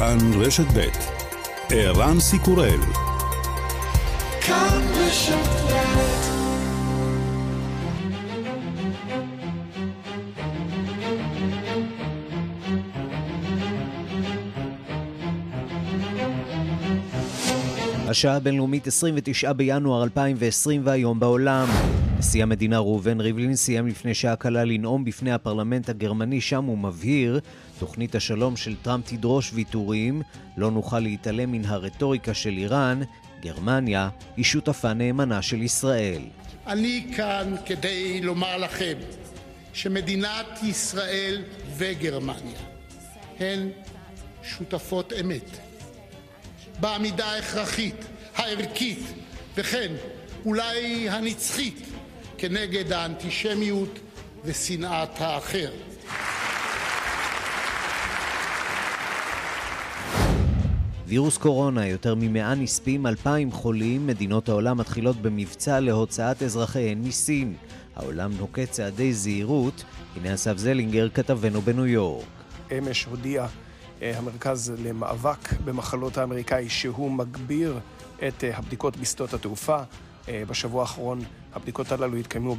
כאן רשת ב' ערן סיקורל השעה הבינלאומית 29 בינואר 2020 והיום בעולם. נשיא המדינה ראובן ריבלין סיים לפני שעה קלה לנאום בפני הפרלמנט הגרמני, שם הוא מבהיר, תוכנית השלום של טראמפ תדרוש ויתורים, לא נוכל להתעלם מן הרטוריקה של איראן, גרמניה היא שותפה נאמנה של ישראל. אני כאן כדי לומר לכם שמדינת ישראל וגרמניה הן שותפות אמת. בעמידה ההכרחית, הערכית, וכן אולי הנצחית, כנגד האנטישמיות ושנאת האחר. וירוס קורונה, יותר ממאה נספים, אלפיים חולים, מדינות העולם מתחילות במבצע להוצאת אזרחיהן מסין. העולם נוקט צעדי זהירות, הנה אסף זלינגר, כתבנו בניו יורק. אמש הודיע אה, המרכז למאבק במחלות האמריקאי שהוא מגביר את אה, הבדיקות בשדות התעופה. אה, בשבוע האחרון הבדיקות הללו התקיימו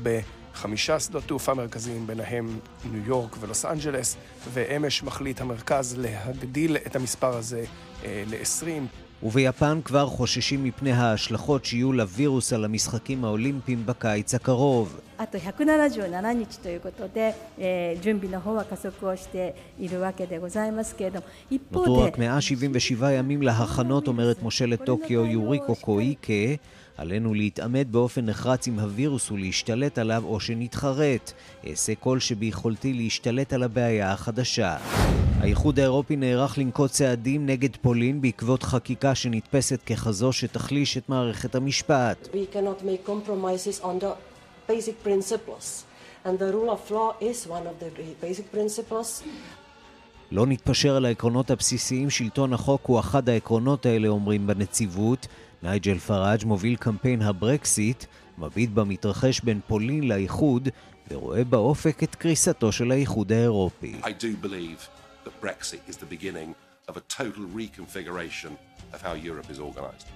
חמישה שדות תעופה מרכזיים, ביניהם ניו יורק ולוס אנג'לס, ואמש מחליט המרכז להגדיל את המספר הזה אה, ל-20. וביפן כבר חוששים מפני ההשלכות שיהיו לווירוס על המשחקים האולימפיים בקיץ הקרוב. נותרו רק 177 ימים להכנות, אומרת מושלת טוקיו יוריקו קויקה, עלינו להתעמת באופן נחרץ עם הווירוס ולהשתלט עליו או שנתחרט. אעשה כל שביכולתי להשתלט על הבעיה החדשה. האיחוד האירופי נערך לנקוט צעדים נגד פולין בעקבות חקיקה שנתפסת ככזו שתחליש את מערכת המשפט. לא נתפשר על העקרונות הבסיסיים, שלטון החוק הוא אחד העקרונות האלה, אומרים בנציבות. נייג'ל פראג' מוביל קמפיין הברקסיט, מביט במתרחש בין פולין לאיחוד, ורואה באופק את קריסתו של האיחוד האירופי. I do believe that Brexit is the beginning of a total reconfiguration of how Europe is organized.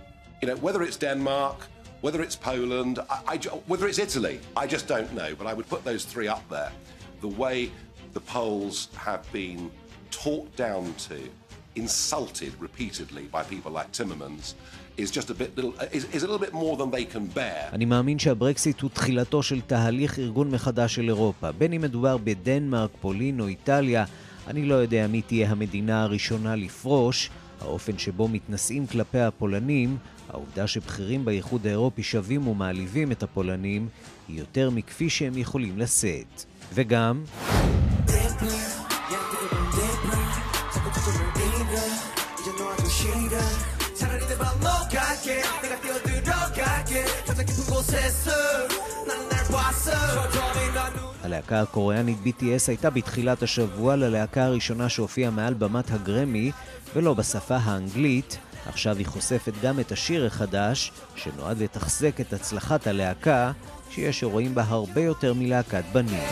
You know, whether it's Denmark, whether it's Poland, I, I, whether it's Italy, I just don't know, but I would put those three up there. The way the Poles have been talked down to, insulted repeatedly by people like Timmermans, אני מאמין שהברקסיט הוא תחילתו של תהליך ארגון מחדש של אירופה. בין אם מדובר בדנמרק, פולין או איטליה, אני לא יודע מי תהיה המדינה הראשונה לפרוש. האופן שבו מתנשאים כלפי הפולנים, העובדה שבכירים באיחוד האירופי שווים ומעליבים את הפולנים, היא יותר מכפי שהם יכולים לשאת. וגם... הלהקה הקוריאנית BTS הייתה בתחילת השבוע ללהקה הראשונה שהופיעה מעל במת הגרמי, ולא בשפה האנגלית. עכשיו היא חושפת גם את השיר החדש, שנועד לתחזק את הצלחת הלהקה, שיש שרואים בה הרבה יותר מלהקת בנים.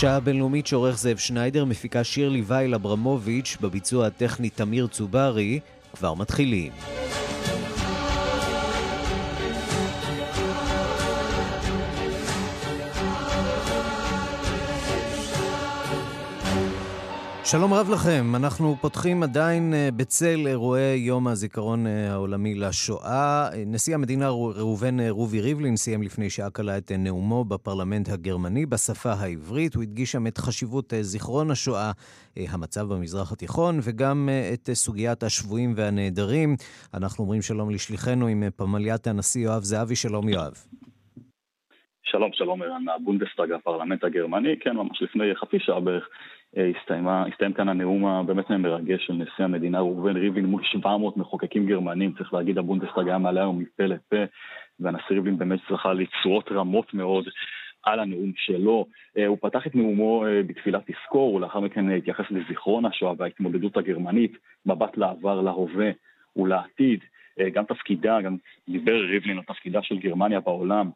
השעה הבינלאומית שעורך זאב שניידר מפיקה שירלי וייל אברמוביץ' בביצוע הטכני תמיר צוברי כבר מתחילים. שלום רב לכם, אנחנו פותחים עדיין אה, בצל אירועי יום הזיכרון אה, העולמי לשואה. נשיא המדינה ראובן אה, רובי ריבלין סיים לפני שעה קלה את נאומו בפרלמנט הגרמני בשפה העברית. הוא הדגיש שם את חשיבות זיכרון השואה, המצב במזרח התיכון, וגם את סוגיית השבויים והנעדרים. אנחנו אומרים שלום לשליחנו עם פמליית הנשיא יואב זהבי, שלום יואב. שלום, שלום ערן, מהבונדסטאג, הפרלמנט הגרמני, כן, ממש לפני חצי שעה בערך הסתיימה, הסתיים כאן הנאום הבאמת מרגש של נשיא המדינה ראובן ריבלין מול 700 מחוקקים גרמנים, צריך להגיד הבונדסטאג היה מלא היום מפה לפה, והנשיא ריבלין באמת זכה לתשואות רמות מאוד על הנאום שלו. הוא פתח את נאומו בתפילת תזכור, ולאחר מכן התייחס לזיכרון השואה וההתמודדות הגרמנית, מבט לעבר, להווה ולעתיד. גם תפקידה, גם דיבר ריבלין על תפקידה של גרמניה בעולם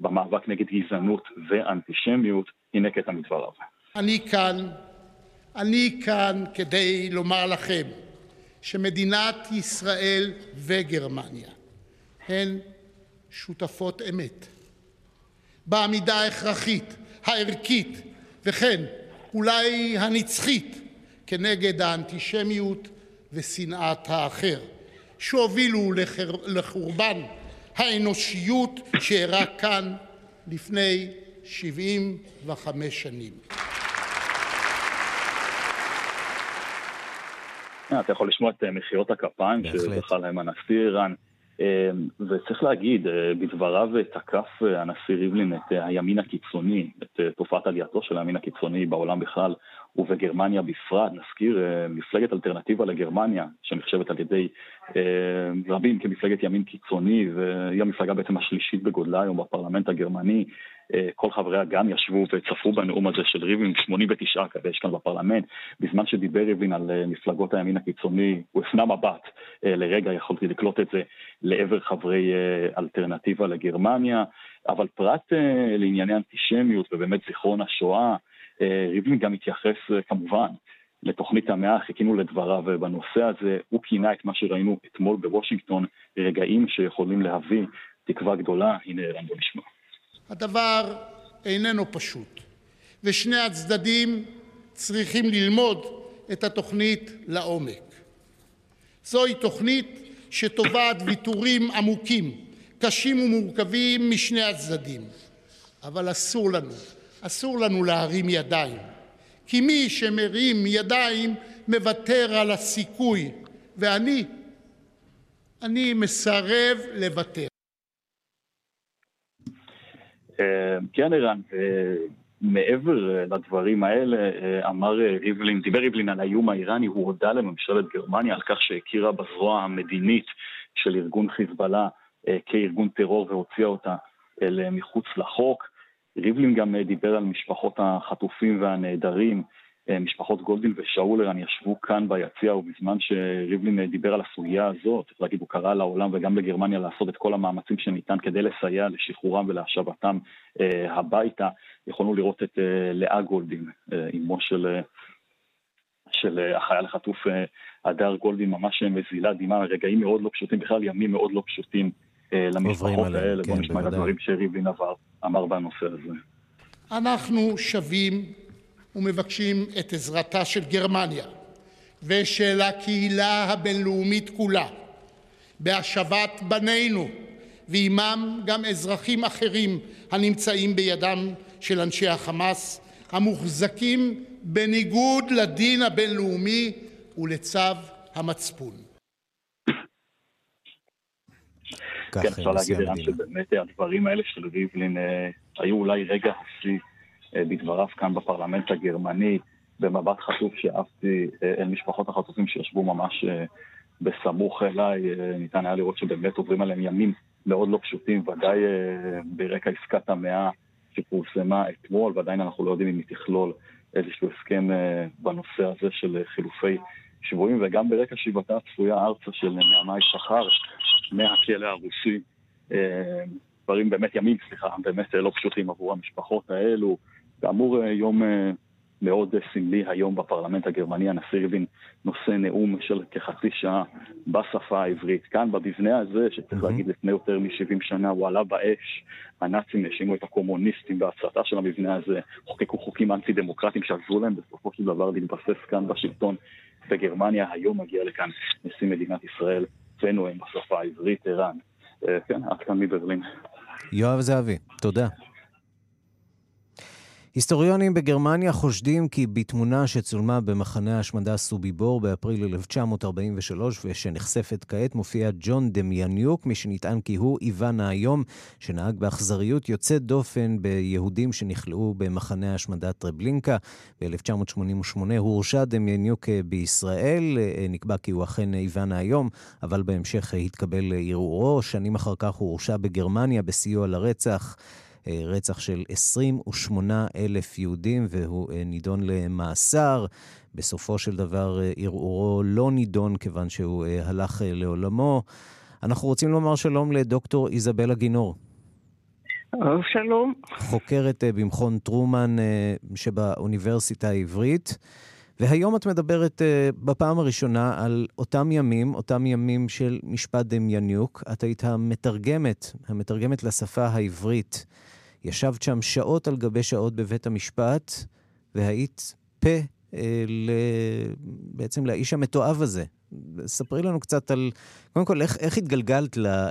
במאבק נגד גזענות ואנטישמיות, הנה קטע מדבריו. אני כאן, אני כאן כדי לומר לכם שמדינת ישראל וגרמניה הן שותפות אמת בעמידה ההכרחית, הערכית, וכן אולי הנצחית כנגד האנטישמיות ושנאת האחר. שהובילו לחורבן האנושיות שאירע כאן לפני 75 שנים. אתה יכול לשמוע את מחיאות הכפיים שזכה להם הנשיא איראן. וצריך להגיד, בדבריו תקף הנשיא ריבלין את הימין הקיצוני, את תופעת עלייתו של הימין הקיצוני בעולם בכלל ובגרמניה בפרט. נזכיר, מפלגת אלטרנטיבה לגרמניה, שנחשבת על ידי רבים כמפלגת ימין קיצוני, והיא המפלגה בעצם השלישית בגודלה היום בפרלמנט הגרמני. כל חבריה גם ישבו וצפו בנאום הזה של ריבלין, 89 כזה יש כאן בפרלמנט. בזמן שדיבר ריבלין על מפלגות הימין הקיצוני, הוא הפנה מבט, לרגע יכולתי לקלוט את זה, לעבר חברי אלטרנטיבה לגרמניה, אבל פרט לענייני אנטישמיות ובאמת זיכרון השואה, ריבלין גם התייחס כמובן לתוכנית המאה, חיכינו לדבריו בנושא הזה, הוא כינה את מה שראינו אתמול בוושינגטון, רגעים שיכולים להביא תקווה גדולה, הנה בוא נשמע. הדבר איננו פשוט, ושני הצדדים צריכים ללמוד את התוכנית לעומק. זוהי תוכנית שתובעת ויתורים עמוקים, קשים ומורכבים משני הצדדים, אבל אסור לנו, אסור לנו להרים ידיים, כי מי שמרים ידיים מוותר על הסיכוי, ואני, אני מסרב לוותר. כן, ערן, מעבר לדברים האלה, אמר ריבלין, דיבר ריבלין על האיום האיראני, הוא הודה לממשלת גרמניה על כך שהכירה בזרוע המדינית של ארגון חיזבאללה כארגון טרור והוציאה אותה אל מחוץ לחוק. ריבלין גם דיבר על משפחות החטופים והנעדרים, משפחות גולדין ושאול ערן ישבו כאן ביציע ובזמן שריבלין דיבר על הסוגיה הזאת, צריך להגיד, הוא קרא לעולם וגם לגרמניה לעשות את כל המאמצים שניתן כדי לסייע לשחרורם ולהשבתם אה, הביתה. יכולנו לראות את אה, לאה גולדין, אה, אמו של, של החייל החטוף הדר גולדין, ממש מזילה דמעה, רגעים מאוד לא פשוטים, בכלל ימים מאוד לא פשוטים למשפחות האלה. כן, בואו נשמע את הדברים שריבלין אמר בנושא הזה. אנחנו שווים ומבקשים את עזרתה של גרמניה ושל הקהילה הבינלאומית כולה בהשבת בנינו ועימם גם אזרחים אחרים הנמצאים בידם של אנשי החמאס המוחזקים בניגוד לדין הבינלאומי ולצו המצפון. כן, אפשר להגיד שבאמת הדברים האלה של ריבלין היו אולי רגע השיא בדבריו כאן בפרלמנט הגרמני, במבט חשוף שאפתי אל משפחות החטופים שישבו ממש בסמוך אליי, ניתן היה לראות שבאמת עוברים עליהם ימים מאוד לא פשוטים, ודאי ברקע עסקת המאה שפורסמה אתמול, ועדיין אנחנו לא יודעים אם היא תכלול איזשהו הסכם בנושא הזה של חילופי שבויים, וגם ברקע שיבתה הצפויה ארצה של נעמה יששכר מהכלא הרוסי. דברים באמת, ימים, סליחה, באמת לא פשוטים עבור המשפחות האלו. כאמור, יום מאוד סמלי היום בפרלמנט הגרמני, הנשיא ריבלין נושא נאום של כחצי שעה בשפה העברית. כאן, במבנה הזה, שצריך להגיד לפני יותר מ-70 שנה, הוא עלה באש, הנאצים האשימו את הקומוניסטים בהצתה של המבנה הזה, חוקקו חוקים אנטי דמוקרטיים שעזרו להם בסופו של דבר להתבסס כאן בשלטון בגרמניה. היום מגיע לכאן נשיא מדינת ישראל ונואם בשפה העברית, ערן. כן, עד כאן מברלין. יואב זהבי, תודה. היסטוריונים בגרמניה חושדים כי בתמונה שצולמה במחנה ההשמדה סוביבור באפריל 1943 ושנחשפת כעת מופיע ג'ון דמיאניוק, מי שנטען כי הוא איוון האיום שנהג באכזריות יוצאת דופן ביהודים שנכלאו במחנה ההשמדה טרבלינקה. ב-1988 הורשע דמיאניוק בישראל, נקבע כי הוא אכן איוון האיום, אבל בהמשך התקבל ערעורו. שנים אחר כך הוא הורשע בגרמניה בסיוע לרצח. אה, רצח של 28 אלף יהודים, והוא אה, נידון למאסר. בסופו של דבר אה, ערעורו לא נידון כיוון שהוא הלך לעולמו. אנחנו רוצים לומר שלום לדוקטור איזבלה גינור. שלום. חוקרת במכון טרומן שבאוניברסיטה העברית. והיום את מדברת בפעם הראשונה על אותם ימים, אותם ימים של משפט דמיאניוק. את היית המתרגמת, המתרגמת לשפה העברית ישבת שם שעות על גבי שעות בבית המשפט, והיית פה אה, ל... בעצם לאיש המתועב הזה. ספרי לנו קצת על, קודם כל, איך, איך התגלגלת ל, אה,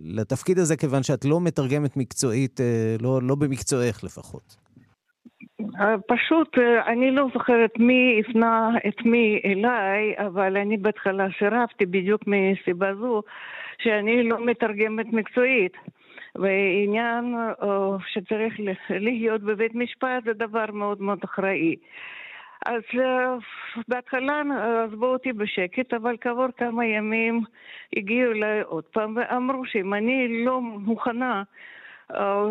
לתפקיד הזה, כיוון שאת לא מתרגמת מקצועית, אה, לא, לא במקצועך לפחות. אה, פשוט, אה, אני לא זוכרת מי הפנה את מי אליי, אבל אני בהתחלה סירבתי בדיוק מסיבה זו, שאני לא מתרגמת מקצועית. ועניין אה, שצריך להיות בבית משפט זה דבר מאוד מאוד אחראי. אז בהתחלה עזבו אותי בשקט, אבל כעבור כמה ימים הגיעו אליי עוד פעם ואמרו שאם אני לא מוכנה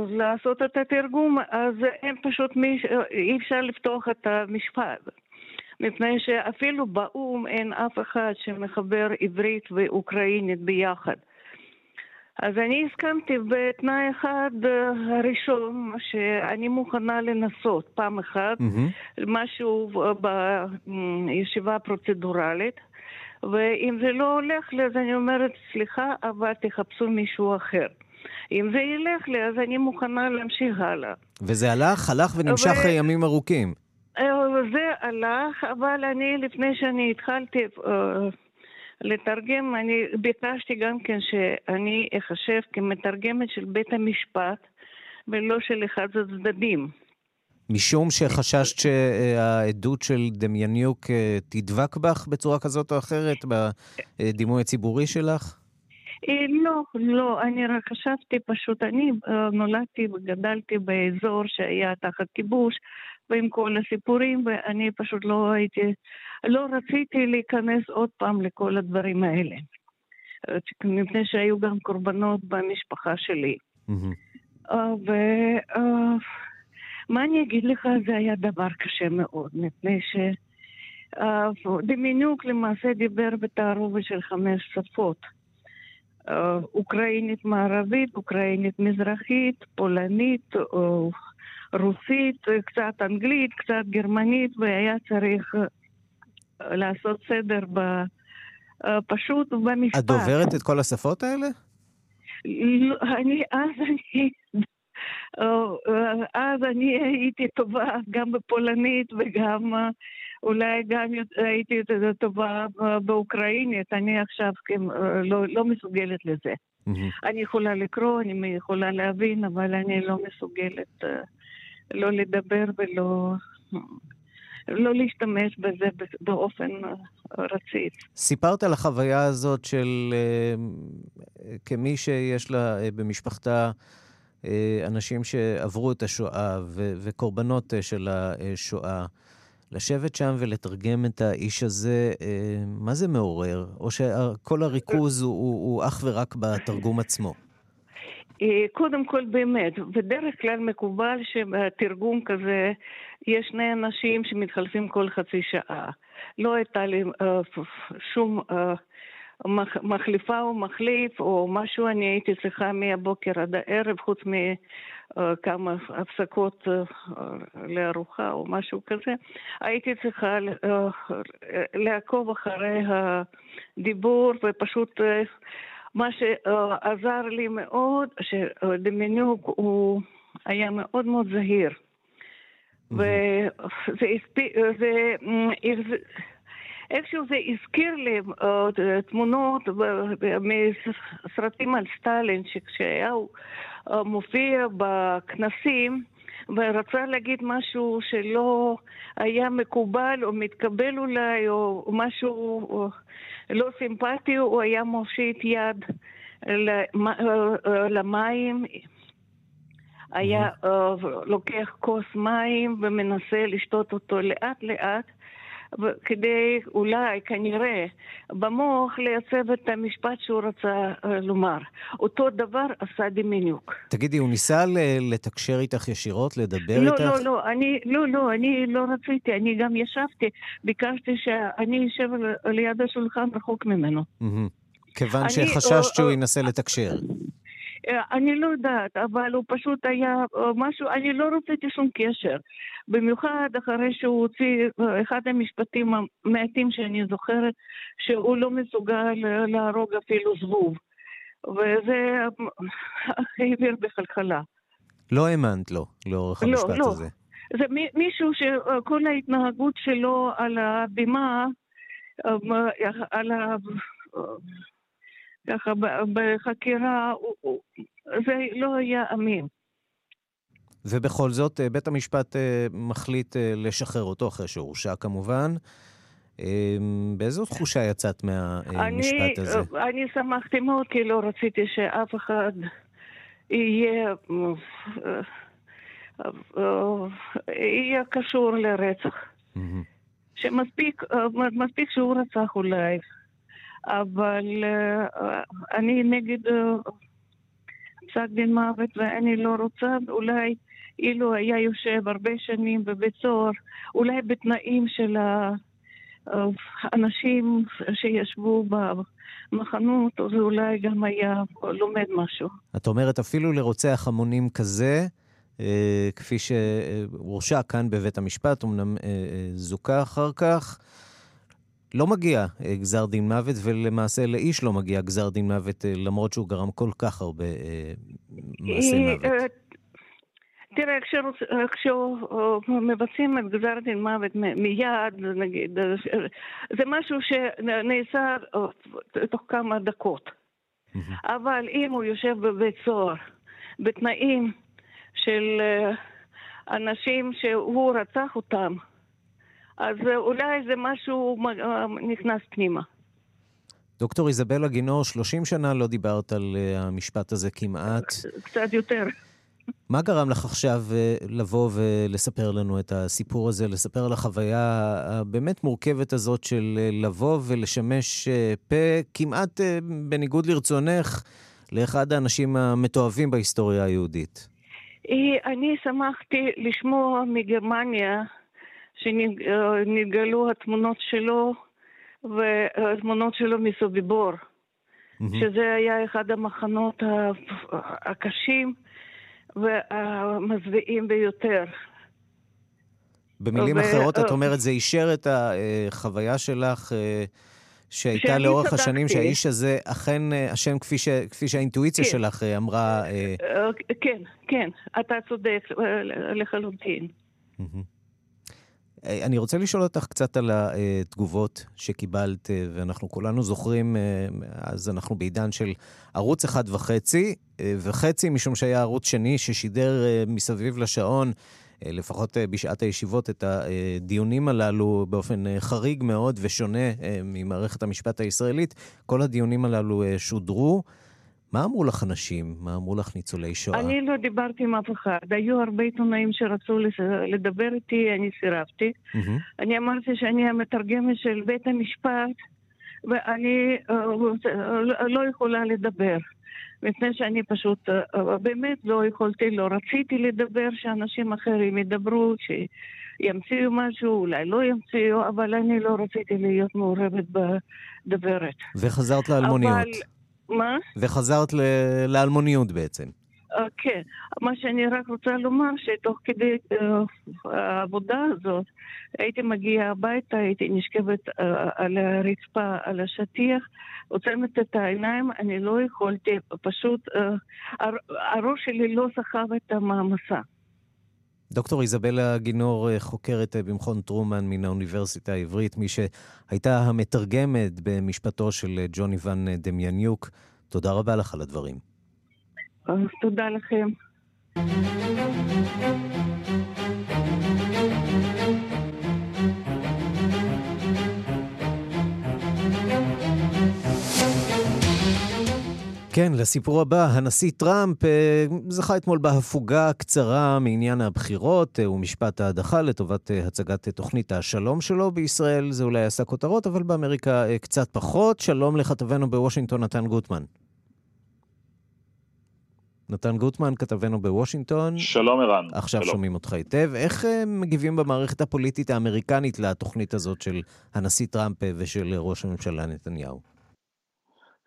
לעשות את התרגום, אז אין פשוט מי, אי אפשר לפתוח את המשפט. מפני שאפילו באו"ם אין אף אחד שמחבר עברית ואוקראינית ביחד. אז אני הסכמתי בתנאי אחד אה, הראשון, שאני מוכנה לנסות פעם אחת, mm-hmm. משהו בישיבה פרוצדורלית, ואם זה לא הולך לי, אז אני אומרת, סליחה, אבל תחפשו מישהו אחר. אם זה ילך לי, אז אני מוכנה להמשיך הלאה. וזה הלך? הלך ונמשך ו... ימים ארוכים. אה, זה הלך, אבל אני, לפני שאני התחלתי אה, לתרגם, אני ביקשתי גם כן שאני אחשב כמתרגמת של בית המשפט ולא של אחד הצדדים. משום שחששת שהעדות של דמיאניוק אה, תדבק בך בצורה כזאת או אחרת בדימוי הציבורי שלך? אה, לא, לא, אני רק חשבתי פשוט, אני אה, נולדתי וגדלתי באזור שהיה תחת כיבוש ועם כל הסיפורים, ואני פשוט לא הייתי, לא רציתי להיכנס עוד פעם לכל הדברים האלה. מפני שהיו גם קורבנות במשפחה שלי. ומה אה, אני אגיד לך, זה היה דבר קשה מאוד, מפני ש... דמיניוק למעשה דיבר בתערובת של חמש שפות. אוקראינית מערבית, אוקראינית מזרחית, פולנית, רוסית, קצת אנגלית, קצת גרמנית, והיה צריך אה, לעשות סדר ב... אה, פשוט במשפט. את דוברת את כל השפות האלה? לא, אני, אז אני, אה, אז אני הייתי טובה גם בפולנית וגם אולי גם הייתי יותר טובה באוקראינית. אני עכשיו לא, לא מסוגלת לזה. Mm-hmm. אני יכולה לקרוא, אני יכולה להבין, אבל אני לא מסוגלת לא לדבר ולא... לא להשתמש בזה באופן רציף. סיפרת על החוויה הזאת של אה, כמי שיש לה אה, במשפחתה אה, אנשים שעברו את השואה וקורבנות של השואה. לשבת שם ולתרגם את האיש הזה, מה זה מעורר? או שכל הריכוז הוא, הוא, הוא אך ורק בתרגום עצמו? אה, קודם כל באמת, בדרך כלל מקובל שבתרגום כזה יש שני אנשים שמתחלפים כל חצי שעה. לא הייתה לי uh, שום uh, מחליפה או מחליף או משהו, אני הייתי צריכה מהבוקר עד הערב, חוץ מכמה uh, הפסקות uh, לארוחה או משהו כזה. הייתי צריכה לעקוב אחרי הדיבור ופשוט... מה שעזר לי מאוד, שדמיניוק הוא היה מאוד מאוד זהיר. וזה זה, איכשהו זה הזכיר לי תמונות מסרטים על סטלין, שכשהיה מופיע בכנסים, ורצה להגיד משהו שלא היה מקובל או מתקבל אולי, או משהו או לא סימפטי, הוא היה מושיט יד למים, היה לוקח כוס מים ומנסה לשתות אותו לאט לאט. כדי אולי, כנראה, במוח לייצב את המשפט שהוא רצה uh, לומר. אותו דבר עשה דמיניוק. תגידי, הוא ניסה לתקשר איתך ישירות, לדבר לא, איתך? לא, לא, אני, לא, לא, אני לא רציתי, אני גם ישבתי, ביקשתי שאני אשב ליד השולחן רחוק ממנו. כיוון שחששת שהוא ינסה לתקשר. אה, אני לא יודעת, אבל הוא פשוט היה אה, משהו, אני לא רציתי שום קשר. במיוחד אחרי שהוא הוציא אה, אחד המשפטים המעטים שאני זוכרת, שהוא לא מסוגל להרוג אפילו זבוב. וזה העביר בחלחלה. לא האמנת לו לאורך לא, המשפט לא. הזה. זה מישהו שכל ההתנהגות שלו על הבימה, על ה... ככה בחקירה, זה לא היה אמין. ובכל זאת, אה, בית המשפט אה, מחליט אה, לשחרר אותו אחרי שהורשע כמובן. באיזו תחושה יצאת מהמשפט הזה? אני שמחתי מאוד, כי לא רציתי שאף אחד יהיה, יהיה קשור לרצח. שמספיק שהוא רצח אולי. אבל אה, אני נגד אה, פסק דין מוות ואני לא רוצה, אולי אילו היה יושב הרבה שנים בבית סוהר, אולי בתנאים של האנשים שישבו במחנות, אז אולי גם היה לומד משהו. את אומרת, אפילו לרוצח המונים כזה, אה, כפי שהורשע כאן בבית המשפט, אמנם זוכה אחר כך, לא מגיע אה, גזר דין מוות, ולמעשה לאיש לא מגיע גזר דין מוות, אה, למרות שהוא גרם כל כך הרבה אה, מעשי מוות. תראה, כשמבצעים את גזר דין מוות מיד, נגיד, זה משהו שנעשה תוך כמה דקות. אבל אם הוא יושב בבית סוהר, בתנאים של אנשים שהוא רצח אותם, אז אולי זה משהו אה, נכנס פנימה. דוקטור איזבלה גינור, 30 שנה לא דיברת על אה, המשפט הזה כמעט. קצת יותר. מה גרם לך עכשיו אה, לבוא ולספר לנו את הסיפור הזה, לספר על החוויה הבאמת מורכבת הזאת של לבוא ולשמש פה כמעט בניגוד לרצונך לאחד האנשים המתועבים בהיסטוריה היהודית? אני שמחתי לשמוע מגרמניה שנתגלו התמונות שלו והתמונות שלו מסוביבור, mm-hmm. שזה היה אחד המחנות הקשים והמזוויעים ביותר. במילים ו... אחרות, את אומרת, זה אישר את החוויה שלך אה, שהייתה לאורך צדקתי. השנים, שהאיש הזה אכן אה, אשם כפי, ש... כפי שהאינטואיציה כן. שלך אה, אמרה. כן, כן, אתה צודק לחלוטין. Mm-hmm. אה, אני רוצה לשאול אותך קצת על התגובות שקיבלת, אה, ואנחנו כולנו זוכרים, אה, אז אנחנו בעידן של ערוץ אחד וחצי, וחצי משום שהיה ערוץ שני ששידר מסביב לשעון, לפחות בשעת הישיבות, את הדיונים הללו באופן חריג מאוד ושונה ממערכת המשפט הישראלית. כל הדיונים הללו שודרו. מה אמרו לך אנשים? מה אמרו לך ניצולי שואה? אני לא דיברתי עם אף אחד. היו הרבה עיתונאים שרצו לדבר איתי, אני סירבתי. Mm-hmm. אני אמרתי שאני המתרגמת של בית המשפט, ואני uh, לא יכולה לדבר. מפני שאני פשוט uh, באמת לא יכולתי, לא רציתי לדבר, שאנשים אחרים ידברו, שימציאו משהו, אולי לא ימציאו, אבל אני לא רציתי להיות מעורבת בדברת. וחזרת לאלמוניות. אבל... מה? וחזרת ל- לאלמוניות בעצם. כן. מה שאני רק רוצה לומר, שתוך כדי uh, העבודה הזאת, הייתי מגיעה הביתה, הייתי נשכבת uh, על הרצפה, על השטיח, עוצמת את העיניים, אני לא יכולתי, פשוט uh, הראש שלי לא סחב את המעמסה. דוקטור איזבלה גינור, חוקרת במכון טרומן מן האוניברסיטה העברית, מי שהייתה המתרגמת במשפטו של ג'וני ואן דמיאניוק. תודה רבה לך על הדברים. תודה לכם. כן, לסיפור הבא, הנשיא טראמפ אה, זכה אתמול בהפוגה קצרה מעניין הבחירות אה, ומשפט ההדחה לטובת אה, הצגת תוכנית השלום שלו בישראל. זה אולי עשה כותרות, אבל באמריקה קצת פחות. שלום לכתבנו בוושינגטון, נתן גוטמן. נתן גוטמן, כתבנו בוושינגטון. שלום ערן. עכשיו שלום. שומעים אותך היטב. איך מגיבים במערכת הפוליטית האמריקנית לתוכנית הזאת של הנשיא טראמפ ושל ראש הממשלה נתניהו?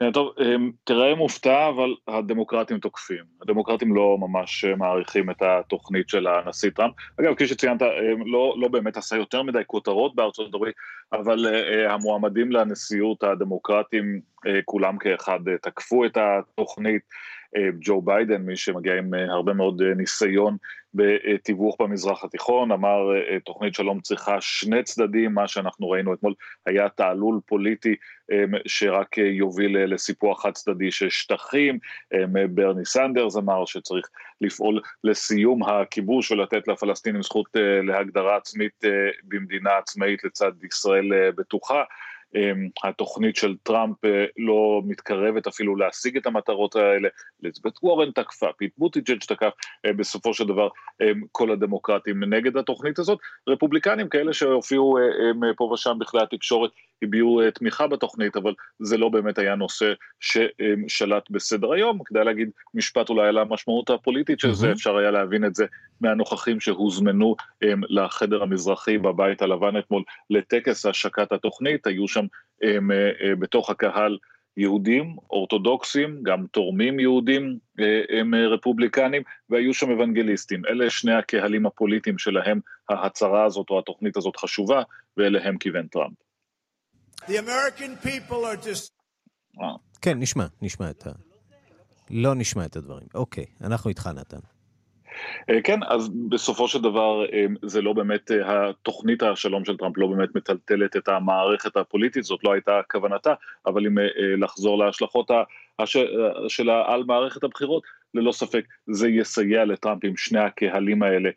כן, טוב, אמ, תראה מופתע, אבל הדמוקרטים תוקפים. הדמוקרטים לא ממש מעריכים את התוכנית של הנשיא טראמפ. אגב, כפי שציינת, אמ, לא, לא באמת עשה יותר מדי כותרות בארצות הברית, אבל uh, המועמדים לנשיאות הדמוקרטים, כולם כאחד תקפו את התוכנית. ג'ו ביידן, מי שמגיע עם הרבה מאוד ניסיון בתיווך במזרח התיכון, אמר תוכנית שלום צריכה שני צדדים, מה שאנחנו ראינו אתמול היה תעלול פוליטי שרק יוביל לסיפוח חד צדדי של שטחים, ברני סנדרס אמר שצריך לפעול לסיום הכיבוש ולתת לפלסטינים זכות להגדרה עצמית במדינה עצמאית לצד ישראל בטוחה. אמ, התוכנית של טראמפ אה, לא מתקרבת אפילו להשיג את המטרות האלה, אליזבת וורן תקפה, פיט בוטיג'ג' תקף, אה, בסופו של דבר אמ, כל הדמוקרטים נגד התוכנית הזאת, רפובליקנים כאלה שהופיעו אה, פה ושם בכלי התקשורת הביעו תמיכה בתוכנית, אבל זה לא באמת היה נושא ששלט בסדר היום, כדאי להגיד משפט אולי על המשמעות הפוליטית של זה, אפשר היה להבין את זה מהנוכחים שהוזמנו לחדר המזרחי בבית הלבן אתמול לטקס השקת התוכנית, היו שם הם, אה, אה, בתוך הקהל יהודים, אורתודוקסים, גם תורמים יהודים אה, הם רפובליקנים, והיו שם אוונגליסטים. אלה שני הקהלים הפוליטיים שלהם ההצהרה הזאת או התוכנית הזאת חשובה, ואליהם כיוון טראמפ. Just... כן, נשמע, נשמע את ה... לא נשמע את הדברים. אוקיי, אנחנו איתך, נתן. אה, כן, אז בסופו של דבר אה, זה לא באמת, אה, התוכנית השלום של טראמפ לא באמת מטלטלת את המערכת הפוליטית, זאת לא הייתה כוונתה, אבל אם לחזור להשלכות שלה על מערכת הבחירות, ללא ספק זה יסייע לטראמפ עם שני הקהלים האלה,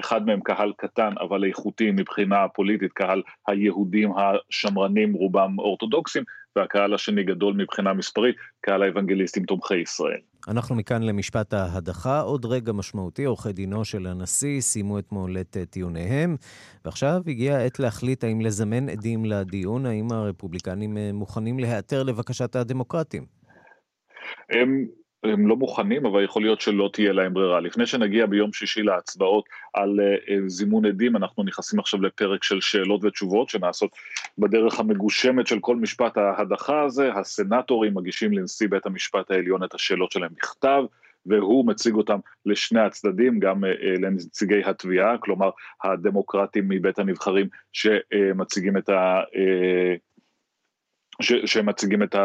אחד מהם קהל קטן אבל איכותי מבחינה פוליטית, קהל היהודים השמרנים רובם אורתודוקסים, והקהל השני גדול מבחינה מספרית, קהל האוונגליסטים תומכי ישראל. אנחנו מכאן למשפט ההדחה. עוד רגע משמעותי, עורכי דינו של הנשיא סיימו אתמול את אה, טיעוניהם, ועכשיו הגיעה העת להחליט האם לזמן עדים לדיון, האם הרפובליקנים אה, מוכנים להיעתר לבקשת הדמוקרטים. הם הם לא מוכנים, אבל יכול להיות שלא תהיה להם ברירה. לפני שנגיע ביום שישי להצבעות על uh, זימון עדים, אנחנו נכנסים עכשיו לפרק של שאלות ותשובות שנעשות בדרך המגושמת של כל משפט ההדחה הזה. הסנטורים מגישים לנשיא בית המשפט העליון את השאלות שלהם בכתב. והוא מציג אותם לשני הצדדים, גם uh, לנציגי התביעה, כלומר הדמוקרטים מבית הנבחרים שמציגים את ה... Uh, שמציגים את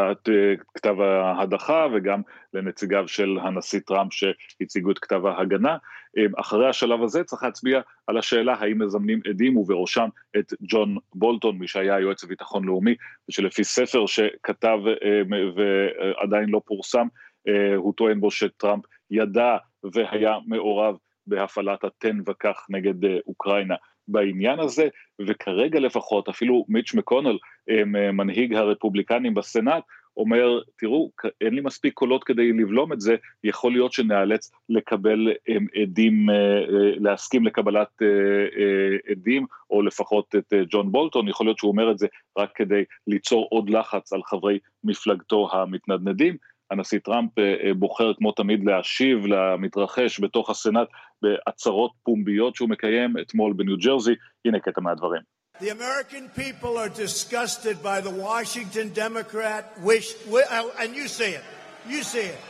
כתב ההדחה וגם לנציגיו של הנשיא טראמפ שהציגו את כתב ההגנה. אחרי השלב הזה צריך להצביע על השאלה האם מזמנים עדים ובראשם את ג'ון בולטון, מי שהיה היועץ לביטחון לאומי, ושלפי ספר שכתב ועדיין לא פורסם, הוא טוען בו שטראמפ ידע והיה מעורב בהפעלת התן וכך נגד אוקראינה. בעניין הזה, וכרגע לפחות אפילו מיץ' מקונל, אה, מנהיג הרפובליקנים בסנאט, אומר, תראו, אין לי מספיק קולות כדי לבלום את זה, יכול להיות שנאלץ לקבל עדים, אה, אה, להסכים לקבלת עדים, או לפחות את ג'ון בולטון, יכול להיות שהוא אומר את זה רק כדי ליצור עוד לחץ על חברי מפלגתו המתנדנדים. הנשיא טראמפ אה, אה, בוחר כמו תמיד להשיב למתרחש בתוך הסנאט בהצהרות פומביות שהוא מקיים אתמול בניו ג'רזי, הנה קטע מהדברים. The American people are disgusted by the Washington Democrat wish, uh, and you say it, you say it.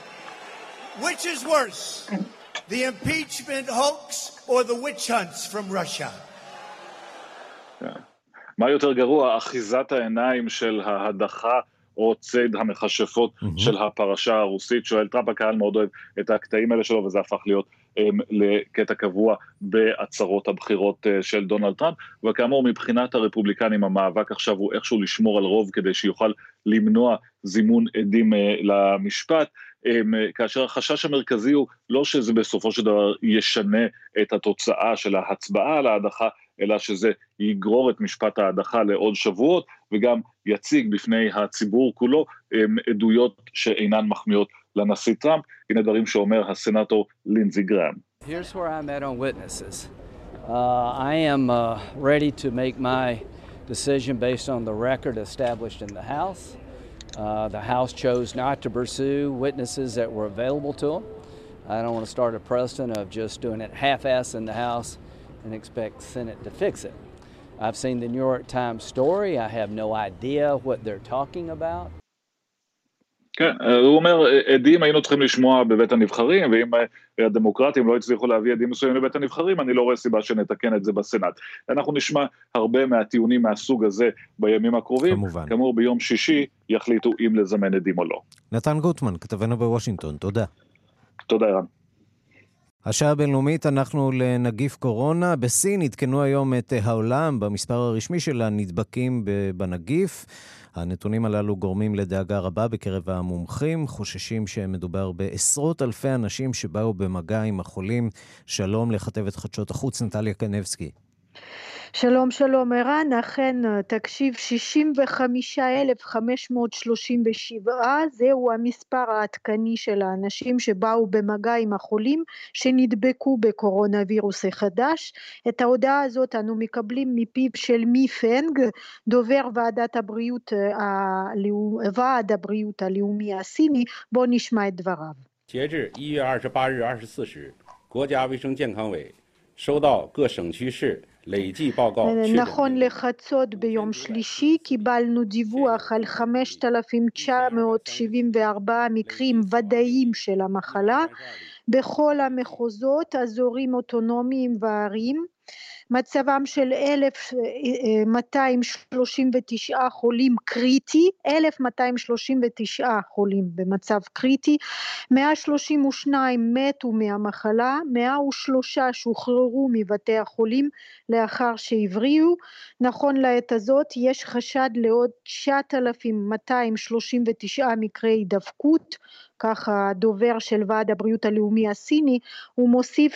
Which is worse, the impeachment hoax or the witch hunts from Russia? מה יותר גרוע, אחיזת העיניים של ההדחה או ציד המכשפות mm-hmm. של הפרשה הרוסית. שואל טראמפ, הקהל מאוד אוהב את הקטעים האלה שלו, וזה הפך להיות um, לקטע קבוע בהצהרות הבחירות uh, של דונלד טראמפ. וכאמור, מבחינת הרפובליקנים, המאבק עכשיו הוא איכשהו לשמור על רוב כדי שיוכל למנוע זימון עדים uh, למשפט. כאשר החשש המרכזי הוא לא שזה בסופו של דבר ישנה את התוצאה של ההצבעה על ההדחה, אלא שזה יגרור את משפט ההדחה לעוד שבועות, וגם יציג בפני הציבור כולו עדויות שאינן מחמיאות לנשיא טראמפ. הנה דברים שאומר הסנאטור לינזי גראם. Here's where I'm at on witnesses. Uh, I am uh, ready to make my decision based on the record established in the House. Uh, the House chose not to pursue witnesses that were available to them. I don't want to start a precedent of just doing it half-ass in the House and expect Senate to fix it. I've seen the New York Times story. I have no idea what they're talking about. כן, הוא אומר, עדים היינו צריכים לשמוע בבית הנבחרים, ואם הדמוקרטים לא הצליחו להביא עדים מסוימים לבית הנבחרים, אני לא רואה סיבה שנתקן את זה בסנאט. אנחנו נשמע הרבה מהטיעונים מהסוג הזה בימים הקרובים. כמובן. כאמור, ביום שישי יחליטו אם לזמן עדים או לא. נתן גוטמן, כתבנו בוושינגטון, תודה. תודה, ערן. השעה הבינלאומית, אנחנו לנגיף קורונה. בסין עדכנו היום את העולם במספר הרשמי של הנדבקים בנגיף. הנתונים הללו גורמים לדאגה רבה בקרב המומחים, חוששים שמדובר בעשרות אלפי אנשים שבאו במגע עם החולים. שלום לכתבת חדשות החוץ, נטליה קנבסקי. שלום שלום ערן, אכן תקשיב 65,537 זהו המספר העדכני של האנשים שבאו במגע עם החולים שנדבקו בקורונה וירוס החדש. את ההודעה הזאת אנו מקבלים מפיו של מי פנג, דובר ועדת הבריאות, ועד הבריאות הלאומי הסיני, בואו נשמע את דבריו. 截至一月二十八日二十四时，国家卫生健康委收到各省区市 נכון לחצות ביום שלישי קיבלנו דיווח על 5,974 מקרים ודאיים של המחלה בכל המחוזות, אזורים אוטונומיים וערים. מצבם של 1,239 חולים קריטי, 1,239 חולים במצב קריטי, 132 מתו מהמחלה, 103 שוחררו מבתי החולים לאחר שהבריאו, נכון לעת הזאת יש חשד לעוד 9,239 מקרי הידבקות ככה דובר של ועד הבריאות הלאומי הסיני, הוא מוסיף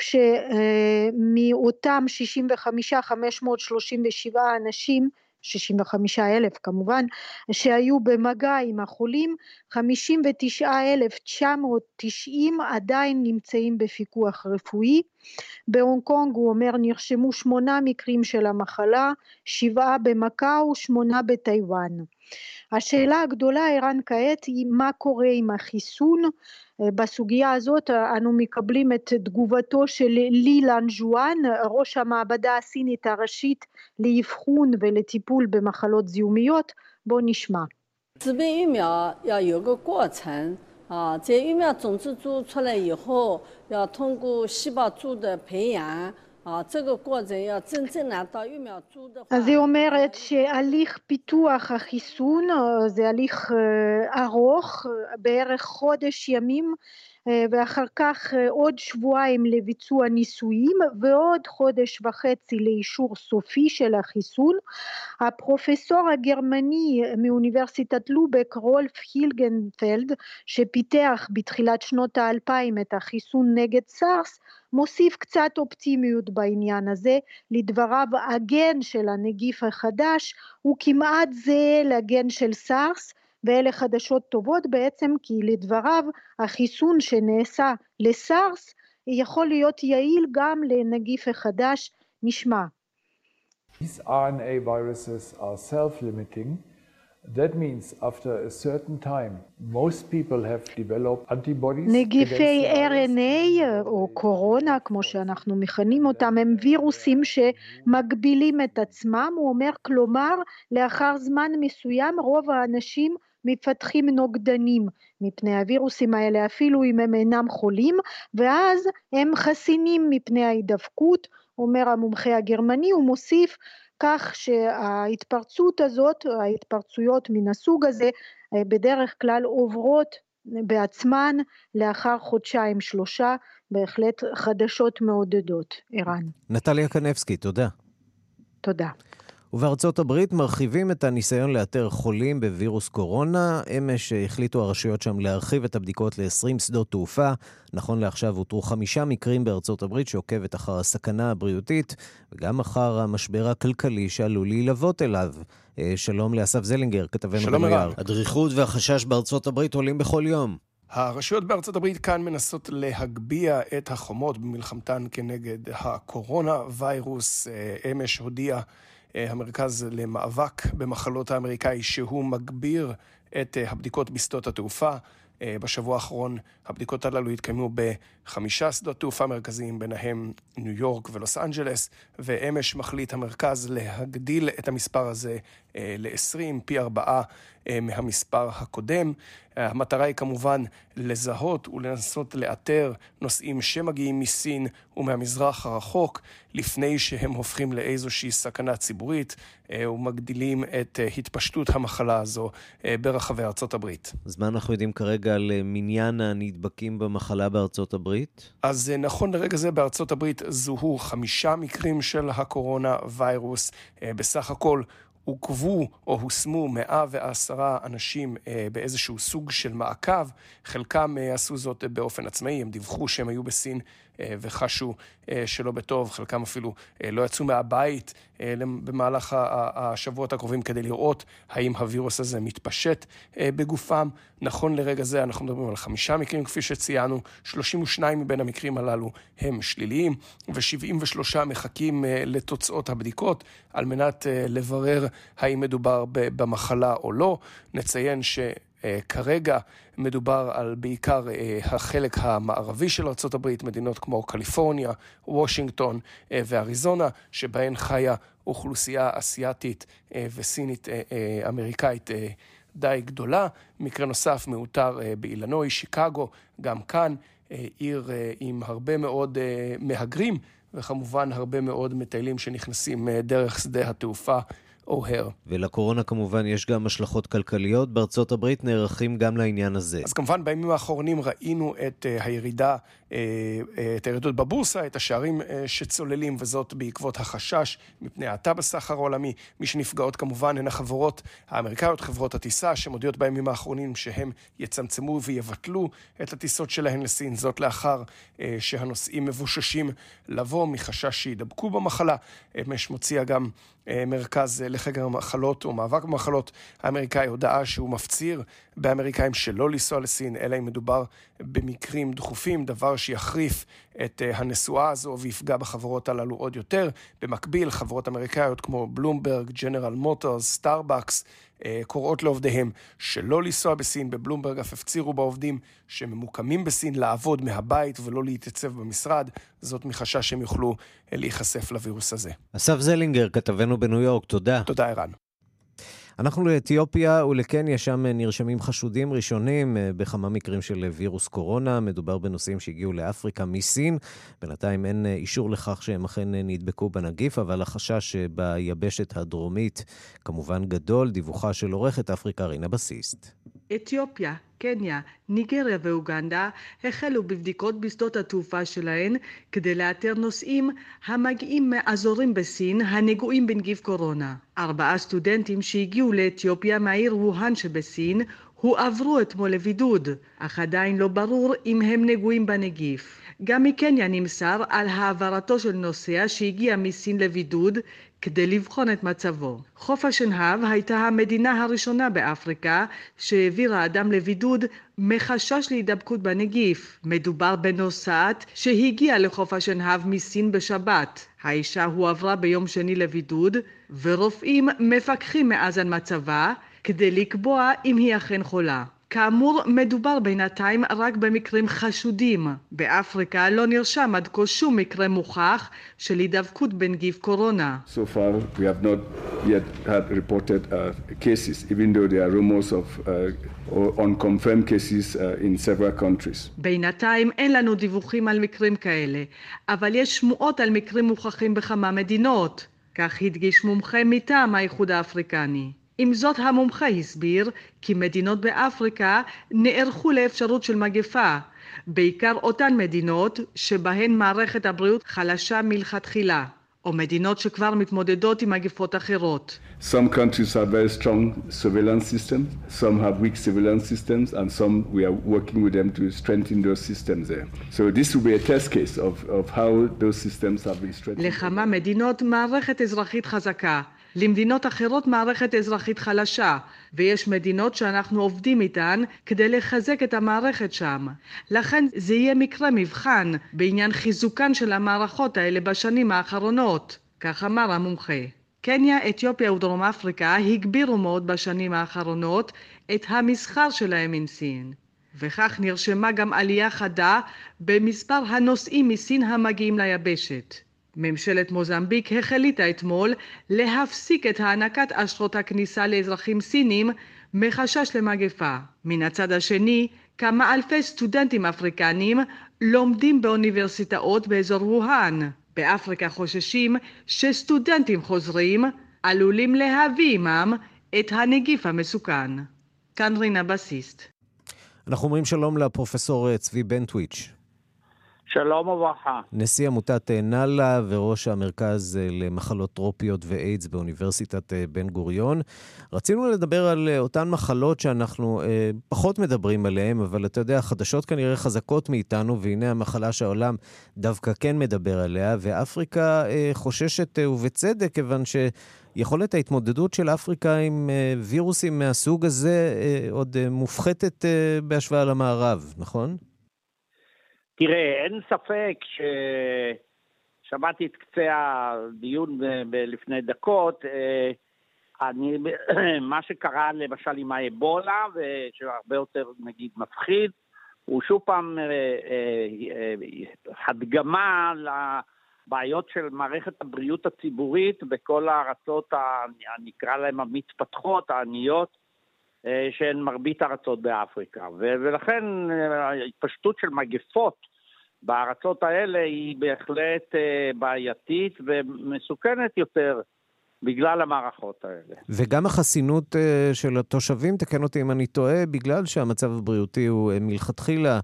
שמאותם 65,537 אנשים 65 אלף כמובן, שהיו במגע עם החולים, 59,990 עדיין נמצאים בפיקוח רפואי. בהונג קונג הוא אומר נרשמו שמונה מקרים של המחלה, שבעה במקאו, שמונה בטיוואן. השאלה הגדולה ערן כעת היא מה קורה עם החיסון, בסוגיה הזאת אנו מקבלים את תגובתו של לי לנג'ואן, ראש המעבדה הסינית הראשית לאבחון ולטיפול במחלות זיהומיות, בואו נשמע. 自备疫苗要有个过程啊，这疫苗种子株出来以后，要通过细胞株的培养。 אז היא אומרת שהליך פיתוח החיסון זה הליך ארוך, בערך חודש ימים ואחר כך עוד שבועיים לביצוע ניסויים ועוד חודש וחצי לאישור סופי של החיסון. הפרופסור הגרמני מאוניברסיטת לובק רולף הילגנפלד שפיתח בתחילת שנות האלפיים את החיסון נגד סארס מוסיף קצת אופטימיות בעניין הזה, לדבריו הגן של הנגיף החדש הוא כמעט זהה לגן של סארס ואלה חדשות טובות בעצם כי לדבריו החיסון שנעשה לסארס יכול להיות יעיל גם לנגיף החדש, נשמע. These RNA viruses are self-limiting נגיפי RNA או קורונה, כמו שאנחנו מכנים אותם, הם וירוסים שמגבילים את עצמם, הוא אומר, כלומר, לאחר זמן מסוים רוב האנשים מפתחים נוגדנים מפני הווירוסים האלה אפילו אם הם אינם חולים ואז הם חסינים מפני ההידבקות אומר המומחה הגרמני הוא מוסיף כך שההתפרצות הזאת, ההתפרצויות מן הסוג הזה, בדרך כלל עוברות בעצמן לאחר חודשיים שלושה, בהחלט חדשות מעודדות, ערן. נטליה קנבסקי, תודה. תודה. ובארצות הברית מרחיבים את הניסיון לאתר חולים בווירוס קורונה. אמש החליטו הרשויות שם להרחיב את הבדיקות ל-20 שדות תעופה. נכון לעכשיו אותרו חמישה מקרים בארצות הברית שעוקבת אחר הסכנה הבריאותית וגם אחר המשבר הכלכלי שעלול להילוות אליו. אה, שלום לאסף זלינגר, כתבנו בנייר. הדריכות והחשש בארצות הברית עולים בכל יום. הרשויות בארצות הברית כאן מנסות להגביה את החומות במלחמתן כנגד הקורונה ויירוס. אה, אמש הודיע המרכז למאבק במחלות האמריקאי שהוא מגביר את אה, הבדיקות בשדות התעופה. אה, בשבוע האחרון הבדיקות הללו התקיימו בחמישה שדות תעופה מרכזיים, ביניהם ניו יורק ולוס אנג'לס, ואמש מחליט המרכז להגדיל את המספר הזה ל-20, פי ארבעה מהמספר הקודם. המטרה היא כמובן לזהות ולנסות לאתר נוסעים שמגיעים מסין ומהמזרח הרחוק לפני שהם הופכים לאיזושהי סכנה ציבורית אה, ומגדילים את אה, התפשטות המחלה הזו אה, ברחבי ארצות הברית. אז מה אנחנו יודעים כרגע על מניין הנדבקים במחלה בארצות הברית? אז נכון לרגע זה בארצות הברית זוהו חמישה מקרים של הקורונה ויירוס. בסך הכל עוכבו או הושמו 110 אנשים אה, באיזשהו סוג של מעקב, חלקם אה, עשו זאת באופן עצמאי, הם דיווחו שהם היו בסין אה, וחשו אה, שלא בטוב, חלקם אפילו אה, לא יצאו מהבית במהלך השבועות הקרובים כדי לראות האם הווירוס הזה מתפשט בגופם. נכון לרגע זה אנחנו מדברים על חמישה מקרים כפי שציינו, 32 מבין המקרים הללו הם שליליים ו-73 מחכים לתוצאות הבדיקות על מנת לברר האם מדובר במחלה או לא. נציין ש... אה, כרגע מדובר על בעיקר אה, החלק המערבי של ארה"ב, מדינות כמו קליפורניה, וושינגטון אה, ואריזונה, שבהן חיה אוכלוסייה אסיאתית וסינית אמריקאית די גדולה. מקרה נוסף מאותר באילנוי, שיקגו, גם כאן עיר עם הרבה מאוד מהגרים, וכמובן הרבה מאוד מטיילים שנכנסים דרך שדה התעופה. אוהר. ולקורונה כמובן יש גם השלכות כלכליות. בארצות הברית נערכים גם לעניין הזה. אז כמובן בימים האחרונים ראינו את uh, הירידה, את הירידות בבורסה, את השערים uh, שצוללים, וזאת בעקבות החשש מפני האטה בסחר העולמי. מי שנפגעות כמובן הן החברות האמריקאיות, חברות הטיסה, שמודיעות בימים האחרונים שהם יצמצמו ויבטלו את הטיסות שלהן לסין. זאת לאחר שהנוסעים מבוששים לבוא מחשש שידבקו במחלה. אמש מוציאה גם אה, מרכז לחקר המחלות או מאבק במחלות האמריקאי הודעה שהוא מפציר באמריקאים שלא לנסוע לסין, אלא אם מדובר במקרים דחופים, דבר שיחריף את אה, הנסועה הזו ויפגע בחברות הללו עוד יותר. במקביל, חברות אמריקאיות כמו בלומברג, ג'נרל מוטורס, סטארבקס, קוראות לעובדיהם שלא לנסוע בסין. בבלומברג אף הפצירו בעובדים שממוקמים בסין לעבוד מהבית ולא להתייצב במשרד, זאת מחשש שהם יוכלו אה, להיחשף לווירוס הזה. אסף זלינגר, כתבנו בניו יורק, תודה. תודה, ערן. אנחנו לאתיופיה ולקניה, שם נרשמים חשודים ראשונים אה, בכמה מקרים של וירוס קורונה. מדובר בנוסעים שהגיעו לאפריקה מסין. בינתיים אין אה, אישור לכך שהם אכן אה, נדבקו בנגיף, אבל החשש ביבשת הדרומית כמובן גדול. דיווחה של עורכת אפריקה רינה בסיסט. אתיופיה, קניה, ניגריה ואוגנדה החלו בבדיקות בשדות התעופה שלהן כדי לאתר נוסעים המגיעים מאזורים בסין הנגועים בנגיף קורונה. ארבעה סטודנטים שהגיעו לאתיופיה מהעיר ווהאן שבסין הועברו אתמול לבידוד, אך עדיין לא ברור אם הם נגועים בנגיף. גם מקניה נמסר על העברתו של נוסע שהגיע מסין לבידוד כדי לבחון את מצבו. חוף השנהב הייתה המדינה הראשונה באפריקה שהעבירה אדם לבידוד מחשש להידבקות בנגיף. מדובר בנוסעת שהגיעה לחוף השנהב מסין בשבת. האישה הועברה ביום שני לבידוד ורופאים מפקחים מאז על מצבה כדי לקבוע אם היא אכן חולה. כאמור, מדובר בינתיים רק במקרים חשודים. באפריקה לא נרשם עד כה שום מקרה מוכח של הידבקות בנגיף קורונה. So far we have not yet had reported uh, cases, even though there are rumors of uh, unconfirmed cases uh, in several countries. בינתיים אין לנו דיווחים על מקרים כאלה, אבל יש שמועות על מקרים מוכחים בכמה מדינות. כך הדגיש מומחה מטעם האיחוד האפריקני. עם זאת המומחה הסביר כי מדינות באפריקה נערכו לאפשרות של מגפה, בעיקר אותן מדינות שבהן מערכת הבריאות חלשה מלכתחילה. או מדינות שכבר מתמודדות עם מגפות אחרות. Some countries have very strong surveillance systems, some have weak surveillance systems, and some we are working with them to strengthen those systems there. So this will be a test case of, of how those systems have been strengthened. לכמה מדינות מערכת אזרחית חזקה, למדינות אחרות מערכת אזרחית חלשה, ויש מדינות שאנחנו עובדים איתן כדי לחזק את המערכת שם. לכן זה יהיה מקרה מבחן בעניין חיזוקן של המערכות האלה בשנים האחרונות, כך אמר המומחה. קניה, אתיופיה ודרום אפריקה הגבירו מאוד בשנים האחרונות את המסחר שלהם עם סין. וכך נרשמה גם עלייה חדה במספר הנוסעים מסין המגיעים ליבשת. ממשלת מוזמביק החליטה אתמול להפסיק את הענקת אשרות הכניסה לאזרחים סינים מחשש למגפה. מן הצד השני, כמה אלפי סטודנטים אפריקנים לומדים באוניברסיטאות באזור ווהאן. באפריקה חוששים שסטודנטים חוזרים עלולים להביא עמם את הנגיף המסוכן. כאן רינה בסיסט. אנחנו אומרים שלום לפרופסור צבי בנטוויץ'. שלום וברכה. נשיא עמותת אה, נאלה וראש המרכז אה, למחלות טרופיות ואיידס באוניברסיטת אה, בן גוריון. רצינו לדבר על אותן מחלות שאנחנו אה, פחות מדברים עליהן, אבל אתה יודע, החדשות כנראה חזקות מאיתנו, והנה המחלה שהעולם דווקא כן מדבר עליה, ואפריקה אה, חוששת, אה, ובצדק, כיוון ש... יכולת ההתמודדות של אפריקה עם וירוסים מהסוג הזה עוד מופחתת בהשוואה למערב, נכון? תראה, אין ספק ששמעתי את קצה הדיון לפני דקות, אה, אני, מה שקרה למשל עם האבולה, ושהרבה יותר נגיד מפחיד, הוא שוב פעם אה, אה, הדגמה לבעיות של מערכת הבריאות הציבורית בכל הארצות, נקרא להן המתפתחות, העניות, שהן מרבית הארצות באפריקה. ולכן ההתפשטות של מגפות בארצות האלה היא בהחלט אה, בעייתית ומסוכנת יותר בגלל המערכות האלה. וגם החסינות אה, של התושבים, תקן אותי אם אני טועה, בגלל שהמצב הבריאותי הוא אה, מלכתחילה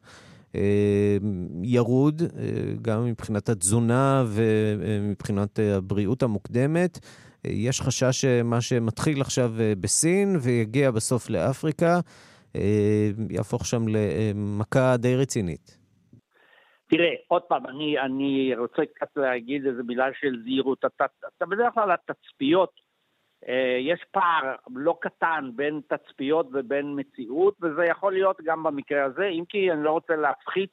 ירוד, גם מבחינת התזונה ומבחינת הבריאות המוקדמת. יש חשש שמה שמתחיל עכשיו בסין ויגיע בסוף לאפריקה, יהפוך שם למכה די רצינית. תראה, עוד פעם, אני, אני רוצה קצת להגיד איזה מילה של זהירות. אתה, אתה בדרך כלל התצפיות, אה, יש פער לא קטן בין תצפיות ובין מציאות, וזה יכול להיות גם במקרה הזה, אם כי אני לא רוצה להפחית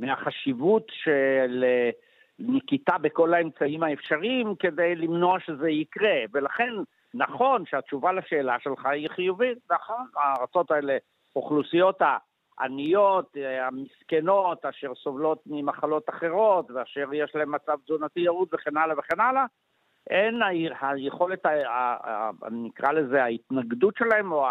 מהחשיבות של אה, נקיטה בכל האמצעים האפשריים כדי למנוע שזה יקרה. ולכן, נכון שהתשובה לשאלה שלך היא חיובית, נכון, הארצות האלה, אוכלוסיות ה... עניות, אה, המסכנות, אשר סובלות ממחלות אחרות, ואשר יש להן מצב תזונתי ירוד וכן הלאה וכן הלאה, אין היכולת, נקרא לזה, ההתנגדות שלהם, או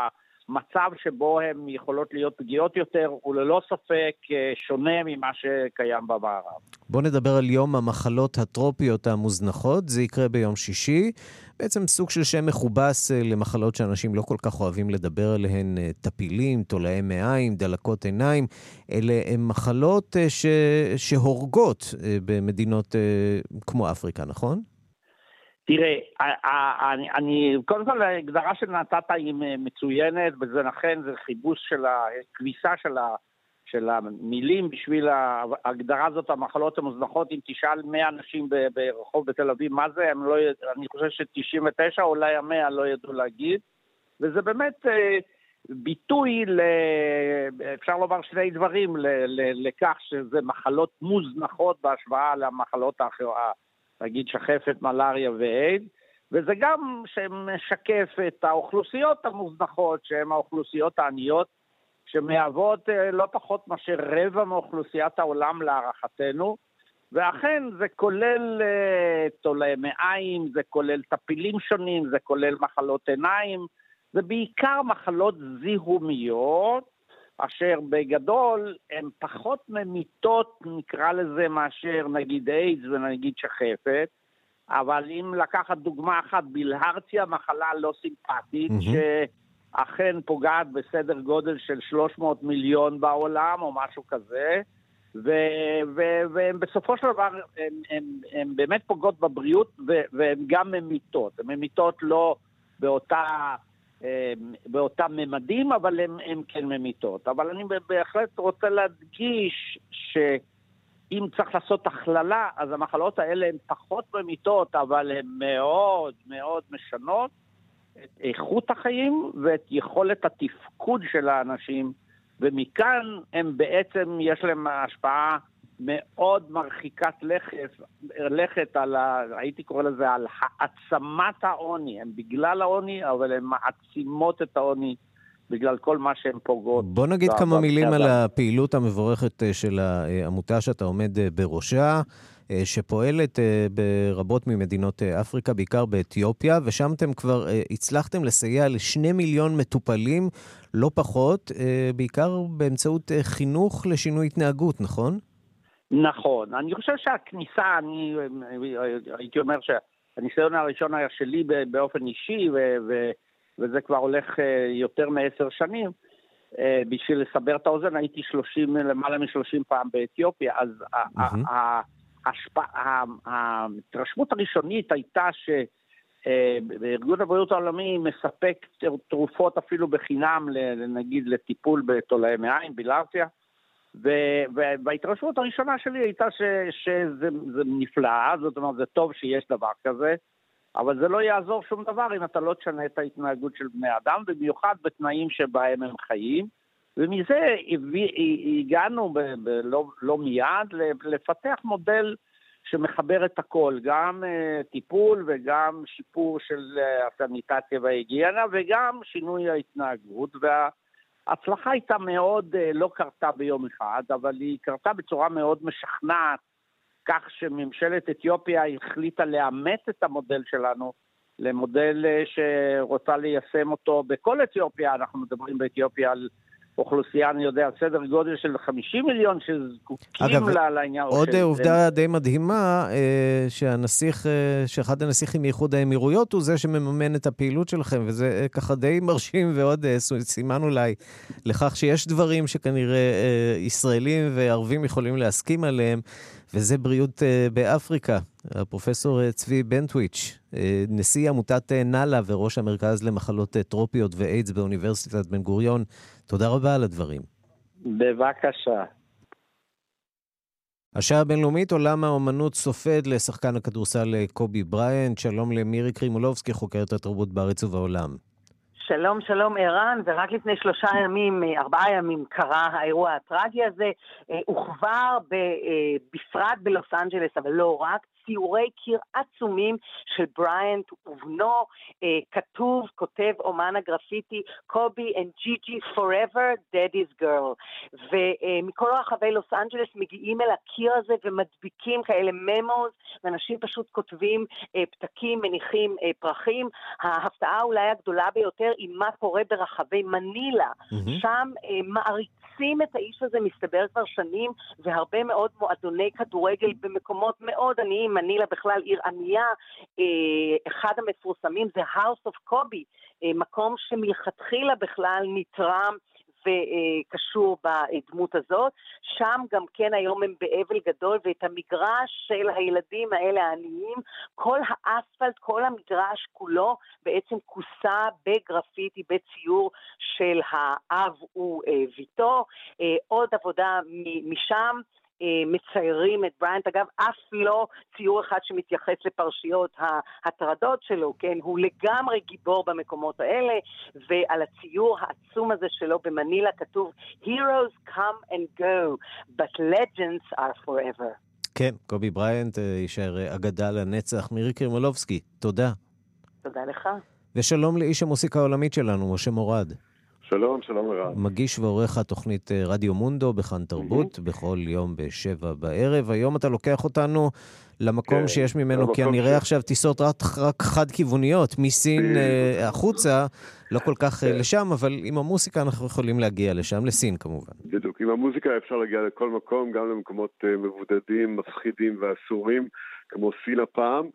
המצב שבו הן יכולות להיות פגיעות יותר, הוא ללא ספק אה, שונה ממה שקיים במערב. בואו נדבר על יום המחלות הטרופיות המוזנחות, זה יקרה ביום שישי. בעצם סוג של שם מכובס אה, למחלות שאנשים לא כל כך אוהבים לדבר עליהן, אה, טפילים, תולעי מעיים, דלקות עיניים. אלה הן מחלות אה, ש... שהורגות במדינות כמו אפריקה, נכון? תראה, אני, אני, קודם כל ההגדרה שנתת היא מצוינת, וזה נכון, זה חיבוש של הכביסה של ה... של המילים בשביל ההגדרה הזאת, המחלות המוזנחות, אם תשאל 100 אנשים ברחוב בתל אביב מה זה, הם לא, אני חושב ש-99, אולי ה-100 לא ידעו להגיד, וזה באמת אה, ביטוי, ל, אפשר לומר שני דברים, ל, ל, לכך שזה מחלות מוזנחות בהשוואה למחלות האחרות, נגיד שחפת, מלאריה ואייד. וזה גם שמשקף את האוכלוסיות המוזנחות, שהן האוכלוסיות העניות, שמהוות אה, לא פחות מאשר רבע מאוכלוסיית העולם להערכתנו, ואכן זה כולל אה, תולעי מעיים, זה כולל טפילים שונים, זה כולל מחלות עיניים, זה בעיקר מחלות זיהומיות, אשר בגדול הן פחות ממיתות, נקרא לזה, מאשר נגיד איידס ונגיד שחפת, אבל אם לקחת דוגמה אחת, בלהרציה, מחלה לא סימפטית, mm-hmm. אכן פוגעת בסדר גודל של 300 מיליון בעולם או משהו כזה, ובסופו של דבר הן באמת פוגעות בבריאות והן גם ממיתות. הן ממיתות לא באותה, באותם ממדים, אבל הן כן ממיתות. אבל אני בהחלט רוצה להדגיש ש... אם צריך לעשות הכללה, אז המחלות האלה הן פחות ממיתות, אבל הן מאוד מאוד משנות את איכות החיים ואת יכולת התפקוד של האנשים, ומכאן הם בעצם, יש להם השפעה מאוד מרחיקת לכת, לכת על, ה, הייתי קורא לזה, על העצמת העוני. הם בגלל העוני, אבל הן מעצימות את העוני. בגלל כל מה שהן פוגעות. בוא נגיד כמה מילים על הפעילות המבורכת אה, של העמותה שאתה עומד אה, בראשה, שפועלת ברבות ממדינות אפריקה, בעיקר באתיופיה, ושם אתם כבר הצלחתם לסייע לשני מיליון מטופלים, לא פחות, בעיקר באמצעות חינוך לשינוי התנהגות, נכון? נכון. אני חושב שהכניסה, אני הייתי אומר שהניסיון הראשון היה שלי באופן אישי, ו... ו- וזה כבר הולך אה, יותר מעשר שנים. אה, בשביל לסבר את האוזן, הייתי 30, למעלה מ-30 פעם באתיופיה, אז ההתרשמות הראשונית הייתה שבארגון אה, הבריאות העולמי מספק תרופות אפילו בחינם, נגיד, לטיפול בתולעי מעיים, בילרציה. וההתרשמות הראשונה שלי הייתה ש, שזה נפלא, זאת אומרת, זה טוב שיש דבר כזה. אבל זה לא יעזור שום דבר אם אתה לא תשנה את ההתנהגות של בני אדם, במיוחד בתנאים שבהם הם חיים. ומזה הגענו ב- ב- לא, לא מיד לפתח מודל שמחבר את הכל, גם uh, טיפול וגם שיפור של הסניטציה וההיגיינה וגם שינוי ההתנהגות. וההצלחה הייתה מאוד, uh, לא קרתה ביום אחד, אבל היא קרתה בצורה מאוד משכנעת כך שממשלת אתיופיה החליטה לאמץ את המודל שלנו למודל אה, שרוצה ליישם אותו בכל אתיופיה, אנחנו מדברים באתיופיה על אוכלוסייה, אני יודע, סדר גודל של 50 מיליון שזקוקים אגב, לה, לעניין. עוד של... עובדה די מדהימה, אה, שהנסיך, אה, שאחד הנסיכים מאיחוד האמירויות הוא זה שמממן את הפעילות שלכם, וזה ככה די מרשים ועוד סימן אולי לכך שיש דברים שכנראה ישראלים וערבים יכולים להסכים עליהם. וזה בריאות באפריקה. הפרופסור צבי בנטוויץ', נשיא עמותת נאלה וראש המרכז למחלות טרופיות ואיידס באוניברסיטת בן גוריון, תודה רבה על הדברים. בבקשה. השעה הבינלאומית, עולם האומנות סופד לשחקן הכדורסל קובי בריינט. שלום למירי קרימולובסקי, חוקרת התרבות בארץ ובעולם. שלום, שלום ערן, ורק לפני שלושה ימים, אה, ארבעה ימים, קרה האירוע הטרגי הזה. אה, וכבר אה, בפרט בלוס אנג'לס, אבל לא רק, ציורי קיר עצומים של בריאנט ובתו, אה, כתוב, כותב אומן הגרפיטי, קובי and ג'י forever, daddy's girl. ומכל רחבי לוס אנג'לס מגיעים אל הקיר הזה ומדביקים כאלה ממוס, ואנשים פשוט כותבים אה, פתקים, מניחים אה, פרחים. ההפתעה אולי הגדולה ביותר היא מה קורה ברחבי מנילה. Mm-hmm. שם אה, מעריצים. את האיש הזה, מסתבר כבר שנים, והרבה מאוד מועדוני כדורגל במקומות מאוד עניים, מנילה בכלל עיר ענייה, אה, אחד המפורסמים זה House of Kobe, אה, מקום שמלכתחילה בכלל נתרם וקשור בדמות הזאת. שם גם כן היום הם באבל גדול, ואת המגרש של הילדים האלה העניים, כל האספלט, כל המגרש כולו בעצם כוסה בגרפיטי, בציור של האב וביתו. אה, עוד עבודה משם. אה, מציירים את בריינט. אגב, אף לא ציור אחד שמתייחס לפרשיות ההטרדות שלו, כן? הוא לגמרי גיבור במקומות האלה, ועל הציור העצום הזה שלו במנילה כתוב Heroes come and go, but legends are forever. כן, קובי בריינט אה, יישאר אה, אגדה לנצח. מירי קרימולובסקי, תודה. תודה לך. ושלום לאיש המוסיקה העולמית שלנו, משה מורד. שלום, שלום לרב. מגיש ועורך התוכנית אה, רדיו מונדו בכאן תרבות, mm-hmm. בכל יום בשבע בערב. היום אתה לוקח אותנו למקום כן, שיש ממנו כנראה ש... עכשיו טיסות רק, רק חד-כיווניות, מסין uh, החוצה, לא כל כך אה, כן. לשם, אבל עם המוסיקה אנחנו יכולים להגיע לשם, לסין כמובן. בדיוק, עם המוזיקה אפשר להגיע לכל מקום, גם למקומות מבודדים, מפחידים ואסורים. כמו סין הפעם.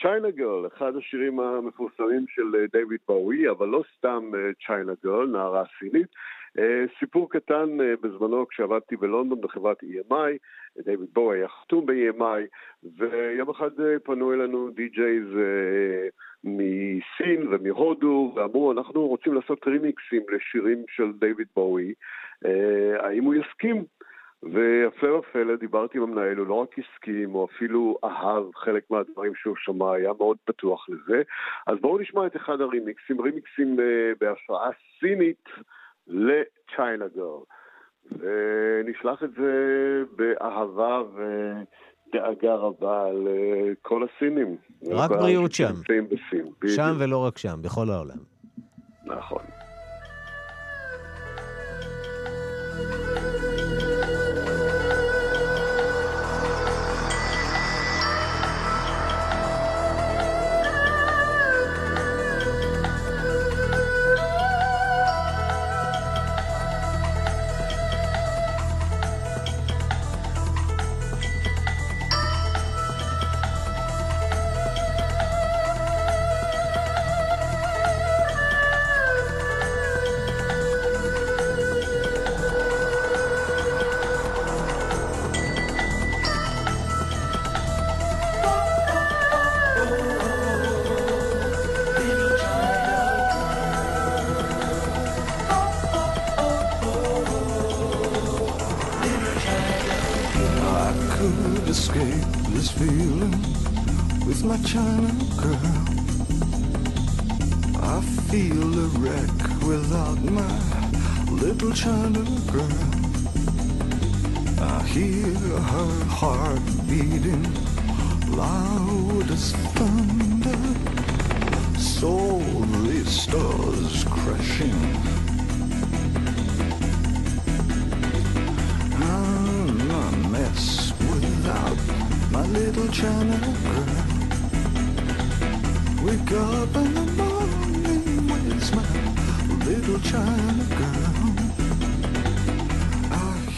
צ'יינה גרל, אחד השירים המפורסמים של דיוויד באוי, אבל לא סתם צ'יינה גרל, נערה סינית, סיפור קטן בזמנו כשעבדתי בלונדון בחברת EMI, דיוויד בואו היה חתום ב-EMI, ויום אחד פנו אלינו די-ג'ייז מסין ומהודו, ואמרו, אנחנו רוצים לעשות רימיקסים לשירים של דיוויד בואי, האם הוא יסכים? והפלא ופלא, דיברתי עם המנהל, הוא לא רק הסכים, הוא אפילו אהב חלק מהדברים שהוא שמע, היה מאוד פתוח לזה. אז בואו נשמע את אחד הרימיקסים, רימיקסים בהשראה סינית לצ'יינה גרל. ונשלח את זה באהבה ודאגה רבה לכל הסינים. רק בריאות שם. שם ולא רק שם, בכל העולם. נכון.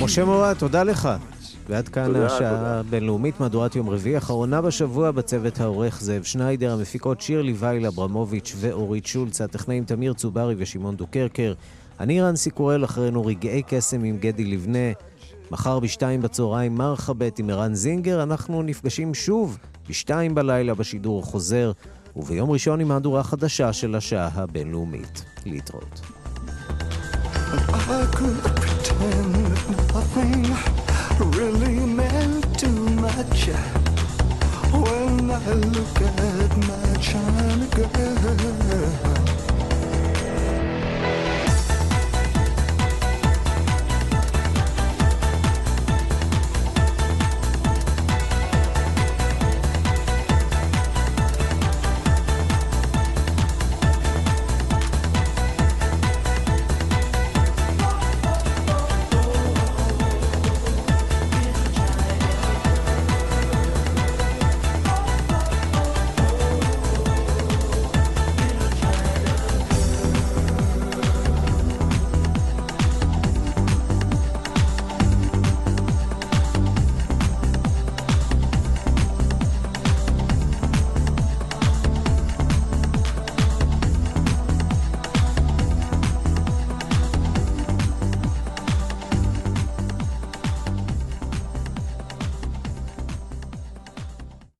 משה מורה, תודה לך. ועד כאן השעה הבינלאומית, מהדורת יום רביעי, אחרונה בשבוע בצוות העורך זאב שניידר, המפיקות שירלי וייל אברמוביץ' ואורית שולץ, הטכנאים תמיר צוברי ושמעון דוקרקר. אני רנסי קורל, אחרינו רגעי קסם עם גדי לבנה. מחר בשתיים בצהריים מרחבת עם ערן זינגר, אנחנו נפגשים שוב בשתיים בלילה בשידור החוזר, וביום ראשון עם מהדורה חדשה של השעה הבינלאומית. להתראות. I could pretend nothing really meant too much when I look at my China girl.